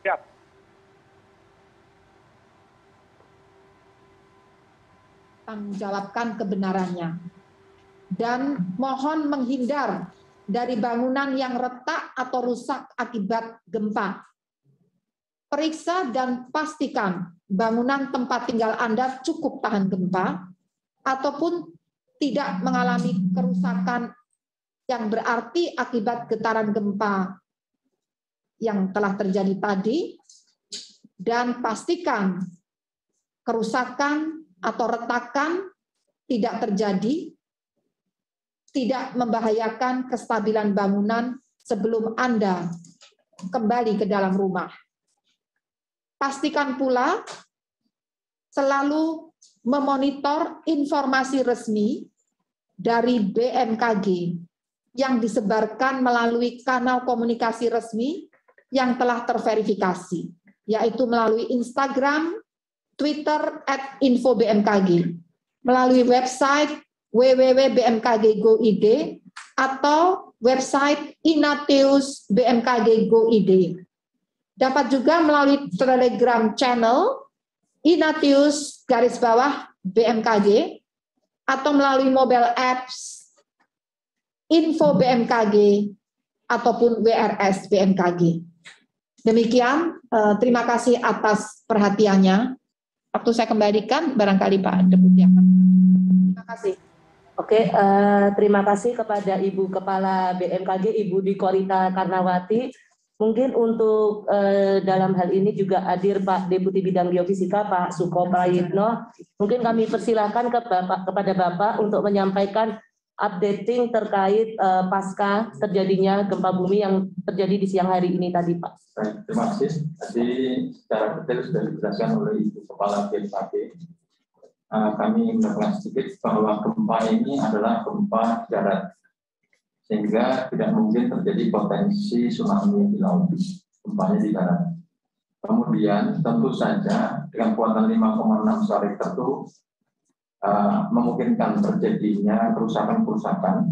Siap. Tanggungjawabkan kebenarannya. Dan mohon menghindar dari bangunan yang retak atau rusak akibat gempa. Periksa dan pastikan bangunan tempat tinggal Anda cukup tahan gempa ataupun tidak mengalami kerusakan yang berarti akibat getaran gempa yang telah terjadi tadi dan pastikan kerusakan atau retakan tidak terjadi, tidak membahayakan kestabilan bangunan sebelum Anda kembali ke dalam rumah. Pastikan pula selalu memonitor informasi resmi dari BMKG yang disebarkan melalui kanal komunikasi resmi yang telah terverifikasi, yaitu melalui Instagram, Twitter, at info BMKG, melalui website www.bmkg.go.id atau website Inateus BMKG Go.id. Dapat juga melalui Telegram channel Inatius garis bawah BMKG atau melalui mobile apps info BMKG ataupun WRS BMKG. Demikian, eh, terima kasih atas perhatiannya. Waktu saya kembalikan, barangkali Pak Deputi akan. Terima kasih. Oke, uh, terima kasih kepada Ibu Kepala BMKG, Ibu Dikorita Karnawati. Mungkin untuk uh, dalam hal ini juga hadir Pak Deputi Bidang Geofisika Pak Suko Prayitno. Mungkin kami persilahkan kepada Bapak untuk menyampaikan updating terkait uh, pasca terjadinya gempa bumi yang terjadi di siang hari ini tadi Pak. Terima kasih. Tadi secara detail sudah dijelaskan oleh Ibu Kepala BMKG. Uh, kami mendapatkan sedikit bahwa gempa ini adalah gempa darat sehingga tidak mungkin terjadi potensi tsunami di laut, gempanya di darat. Kemudian tentu saja dengan kuatan 5,6 skala Richter itu uh, memungkinkan terjadinya kerusakan-kerusakan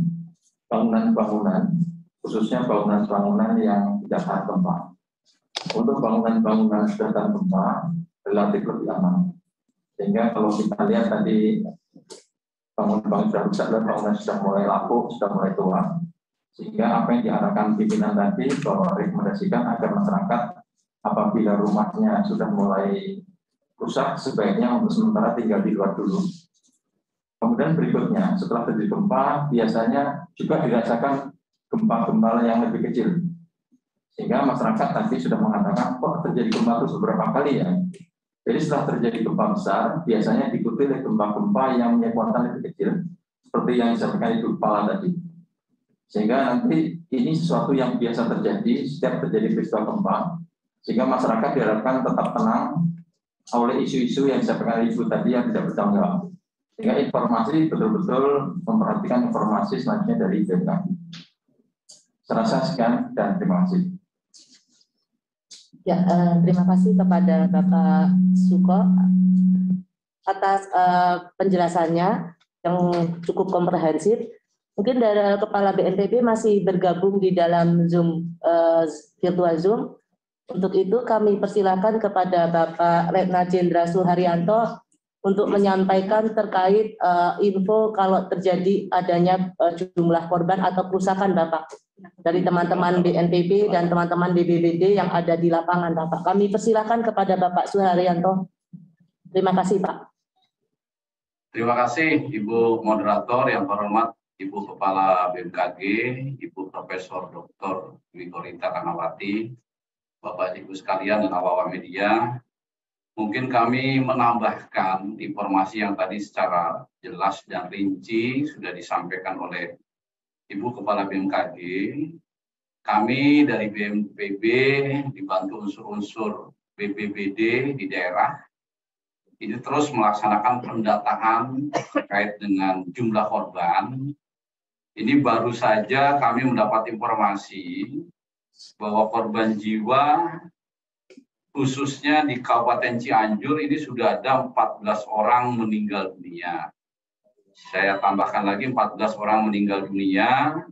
bangunan-bangunan, khususnya bangunan-bangunan yang tidak tahan gempa. Untuk bangunan-bangunan sudah tahan gempa, relatif lebih aman. Sehingga kalau kita lihat tadi bangunan-bangunan sudah rusak dan bangunan sudah mulai lapuk, sudah mulai tua. Sehingga apa yang diarahkan pimpinan tadi bahwa rekomendasikan agar masyarakat apabila rumahnya sudah mulai rusak sebaiknya untuk sementara tinggal di luar dulu. Kemudian berikutnya setelah terjadi gempa biasanya juga dirasakan gempa-gempa yang lebih kecil. Sehingga masyarakat tadi sudah mengatakan kok terjadi gempa itu beberapa kali ya. Jadi setelah terjadi gempa besar, biasanya diikuti oleh gempa-gempa yang punya lebih kecil, seperti yang disampaikan Ibu Kepala tadi. Sehingga nanti ini sesuatu yang biasa terjadi setiap terjadi peristiwa gempa, sehingga masyarakat diharapkan tetap tenang oleh isu-isu yang disampaikan Ibu tadi yang tidak bertanggung jawab. Sehingga informasi betul-betul memperhatikan informasi selanjutnya dari BMKG. Serasa sekian dan terima kasih. Ya, eh, terima kasih kepada Bapak Suko atas eh, penjelasannya yang cukup komprehensif. Mungkin dari Kepala BNPB masih bergabung di dalam Zoom eh, virtual Zoom. Untuk itu kami persilakan kepada Bapak Retna Jendra Suharyanto untuk menyampaikan terkait eh, info kalau terjadi adanya eh, jumlah korban atau kerusakan Bapak dari teman-teman BNPB dan teman-teman BBBD yang ada di lapangan, Bapak. Kami persilakan kepada Bapak Suharyanto. Terima kasih, Pak. Terima kasih, Ibu Moderator yang terhormat, Ibu Kepala BMKG, Ibu Profesor Dr. Wikorita Kanawati, Bapak Ibu sekalian dan awal media. Mungkin kami menambahkan informasi yang tadi secara jelas dan rinci sudah disampaikan oleh Ibu Kepala BMKG, kami dari BMPB dibantu unsur-unsur BPBD di daerah ini terus melaksanakan pendataan terkait dengan jumlah korban. Ini baru saja kami mendapat informasi bahwa korban jiwa khususnya di Kabupaten Cianjur ini sudah ada 14 orang meninggal dunia. Saya tambahkan lagi 14 orang meninggal dunia,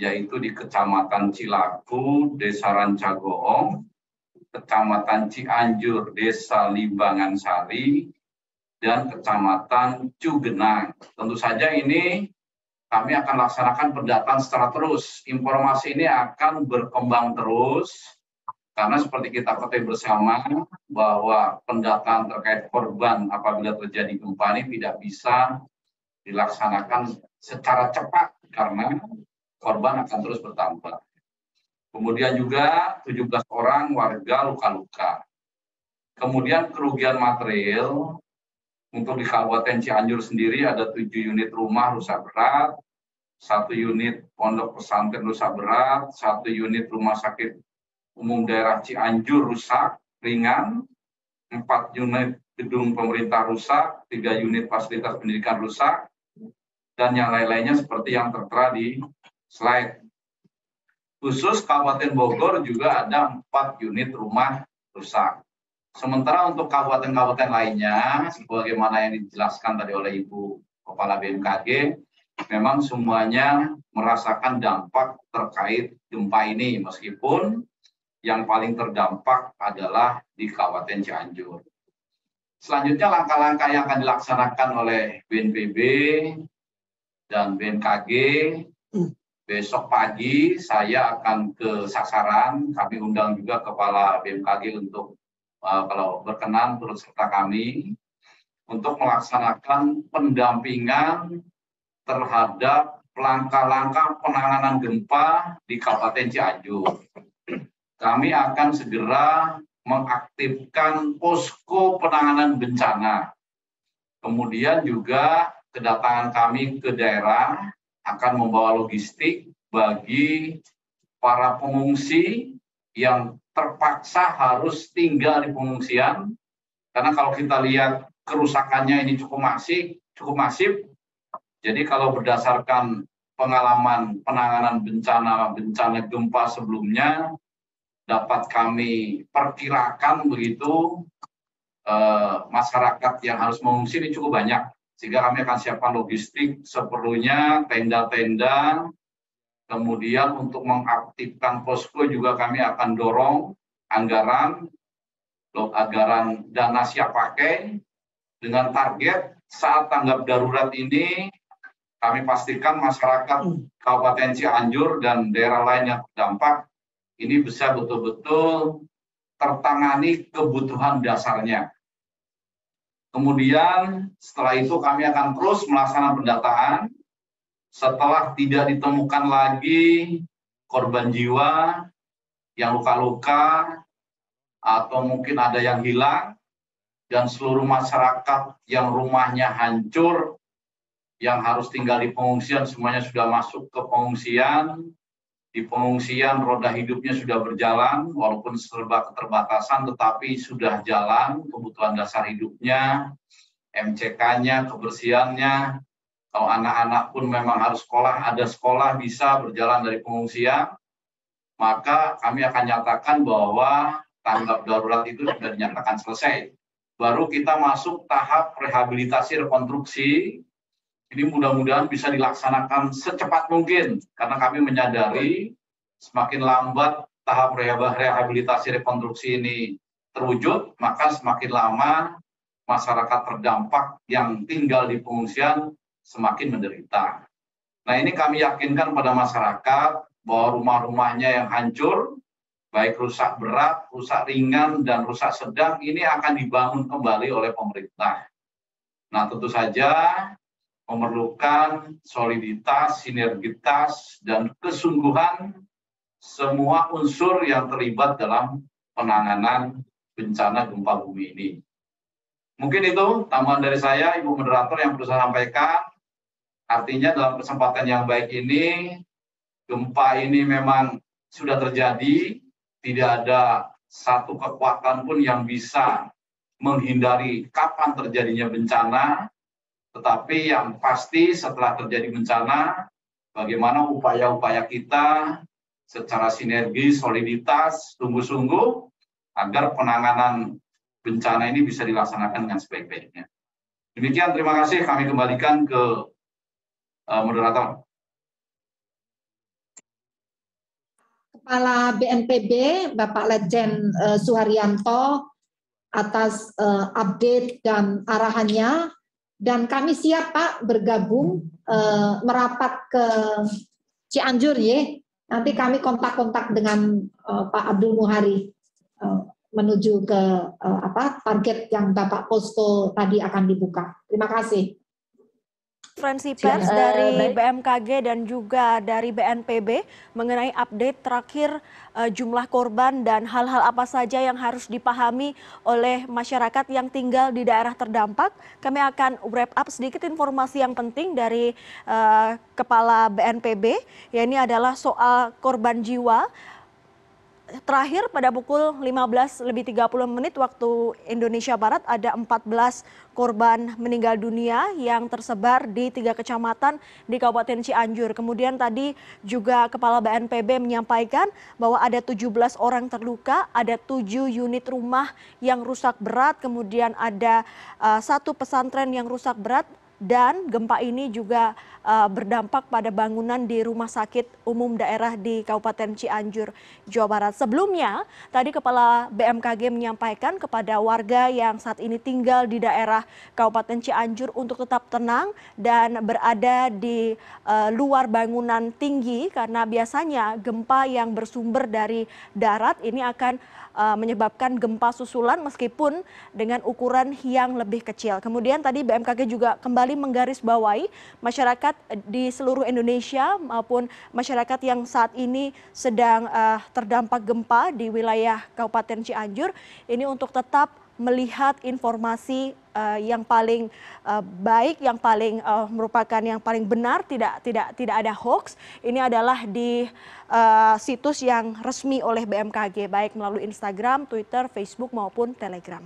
yaitu di Kecamatan Cilaku, Desa Rancagoong, Kecamatan Cianjur, Desa Limbangan Sari, dan Kecamatan Cugenang. Tentu saja ini kami akan laksanakan pendataan secara terus. Informasi ini akan berkembang terus, karena seperti kita ketahui bersama bahwa pendataan terkait korban apabila terjadi gempa ini tidak bisa dilaksanakan secara cepat karena korban akan terus bertambah. Kemudian juga 17 orang warga luka-luka. Kemudian kerugian material untuk di Kabupaten Cianjur sendiri ada tujuh unit rumah rusak berat, satu unit pondok pesantren rusak berat, satu unit rumah sakit umum daerah Cianjur rusak ringan, empat unit gedung pemerintah rusak, tiga unit fasilitas pendidikan rusak, dan yang lain-lainnya seperti yang tertera di slide. Khusus Kabupaten Bogor juga ada empat unit rumah rusak. Sementara untuk kabupaten-kabupaten lainnya, sebagaimana yang dijelaskan tadi oleh Ibu Kepala BMKG, memang semuanya merasakan dampak terkait gempa ini, meskipun yang paling terdampak adalah di Kabupaten Cianjur. Selanjutnya langkah-langkah yang akan dilaksanakan oleh BNPB dan BMKG besok pagi saya akan ke sasaran. Kami undang juga Kepala BMKG untuk uh, kalau berkenan turut serta kami untuk melaksanakan pendampingan terhadap langkah-langkah penanganan gempa di Kabupaten Cianjur. Kami akan segera mengaktifkan posko penanganan bencana. Kemudian juga kedatangan kami ke daerah akan membawa logistik bagi para pengungsi yang terpaksa harus tinggal di pengungsian karena kalau kita lihat kerusakannya ini cukup masif, cukup masif. Jadi kalau berdasarkan pengalaman penanganan bencana bencana gempa sebelumnya dapat kami perkirakan begitu eh, masyarakat yang harus mengungsi ini cukup banyak sehingga kami akan siapkan logistik seperlunya, tenda-tenda, kemudian untuk mengaktifkan posko juga kami akan dorong anggaran, anggaran dana siap pakai, dengan target saat tanggap darurat ini kami pastikan masyarakat Kabupaten Cianjur dan daerah lain yang terdampak ini bisa betul-betul tertangani kebutuhan dasarnya. Kemudian setelah itu kami akan terus melaksanakan pendataan. Setelah tidak ditemukan lagi korban jiwa yang luka-luka atau mungkin ada yang hilang dan seluruh masyarakat yang rumahnya hancur yang harus tinggal di pengungsian semuanya sudah masuk ke pengungsian di pengungsian roda hidupnya sudah berjalan walaupun serba keterbatasan tetapi sudah jalan kebutuhan dasar hidupnya MCK-nya kebersihannya. Kalau anak-anak pun memang harus sekolah ada sekolah bisa berjalan dari pengungsian maka kami akan nyatakan bahwa tanggap darurat itu sudah dinyatakan selesai. Baru kita masuk tahap rehabilitasi rekonstruksi. Ini mudah-mudahan bisa dilaksanakan secepat mungkin karena kami menyadari semakin lambat tahap rehabilitasi rekonstruksi ini terwujud, maka semakin lama masyarakat terdampak yang tinggal di pengungsian semakin menderita. Nah ini kami yakinkan pada masyarakat bahwa rumah-rumahnya yang hancur, baik rusak berat, rusak ringan, dan rusak sedang, ini akan dibangun kembali oleh pemerintah. Nah tentu saja memerlukan soliditas, sinergitas, dan kesungguhan semua unsur yang terlibat dalam penanganan bencana gempa bumi ini. Mungkin itu tambahan dari saya, Ibu Moderator yang perlu saya sampaikan. Artinya dalam kesempatan yang baik ini, gempa ini memang sudah terjadi, tidak ada satu kekuatan pun yang bisa menghindari kapan terjadinya bencana, tetapi yang pasti setelah terjadi bencana, bagaimana upaya-upaya kita secara sinergi, soliditas, sungguh-sungguh agar penanganan bencana ini bisa dilaksanakan dengan sebaik-baiknya. Demikian, terima kasih. Kami kembalikan ke uh, moderator. Kepala BNPB Bapak Legend uh, Suharyanto atas uh, update dan arahannya dan kami siap Pak bergabung uh, merapat ke Cianjur ya. Nanti kami kontak-kontak dengan uh, Pak Abdul Muhari uh, menuju ke uh, apa target yang Bapak posto tadi akan dibuka. Terima kasih konferensi pers dari BMKG dan juga dari BNPB mengenai update terakhir uh, jumlah korban dan hal-hal apa saja yang harus dipahami oleh masyarakat yang tinggal di daerah terdampak. Kami akan wrap up sedikit informasi yang penting dari uh, Kepala BNPB, ya ini adalah soal korban jiwa terakhir pada pukul 15 lebih 30 menit waktu Indonesia Barat ada 14 korban meninggal dunia yang tersebar di tiga kecamatan di Kabupaten Cianjur. Kemudian tadi juga Kepala BNPB menyampaikan bahwa ada 17 orang terluka, ada 7 unit rumah yang rusak berat, kemudian ada uh, satu pesantren yang rusak berat dan gempa ini juga uh, berdampak pada bangunan di rumah sakit umum daerah di Kabupaten Cianjur, Jawa Barat. Sebelumnya, tadi Kepala BMKG menyampaikan kepada warga yang saat ini tinggal di daerah Kabupaten Cianjur untuk tetap tenang dan berada di uh, luar bangunan tinggi karena biasanya gempa yang bersumber dari darat ini akan menyebabkan gempa susulan meskipun dengan ukuran yang lebih kecil. Kemudian tadi BMKG juga kembali menggarisbawahi masyarakat di seluruh Indonesia maupun masyarakat yang saat ini sedang uh, terdampak gempa di wilayah Kabupaten Cianjur ini untuk tetap melihat informasi uh, yang paling uh, baik, yang paling uh, merupakan yang paling benar, tidak tidak tidak ada hoax. Ini adalah di uh, situs yang resmi oleh BMKG, baik melalui Instagram, Twitter, Facebook maupun Telegram.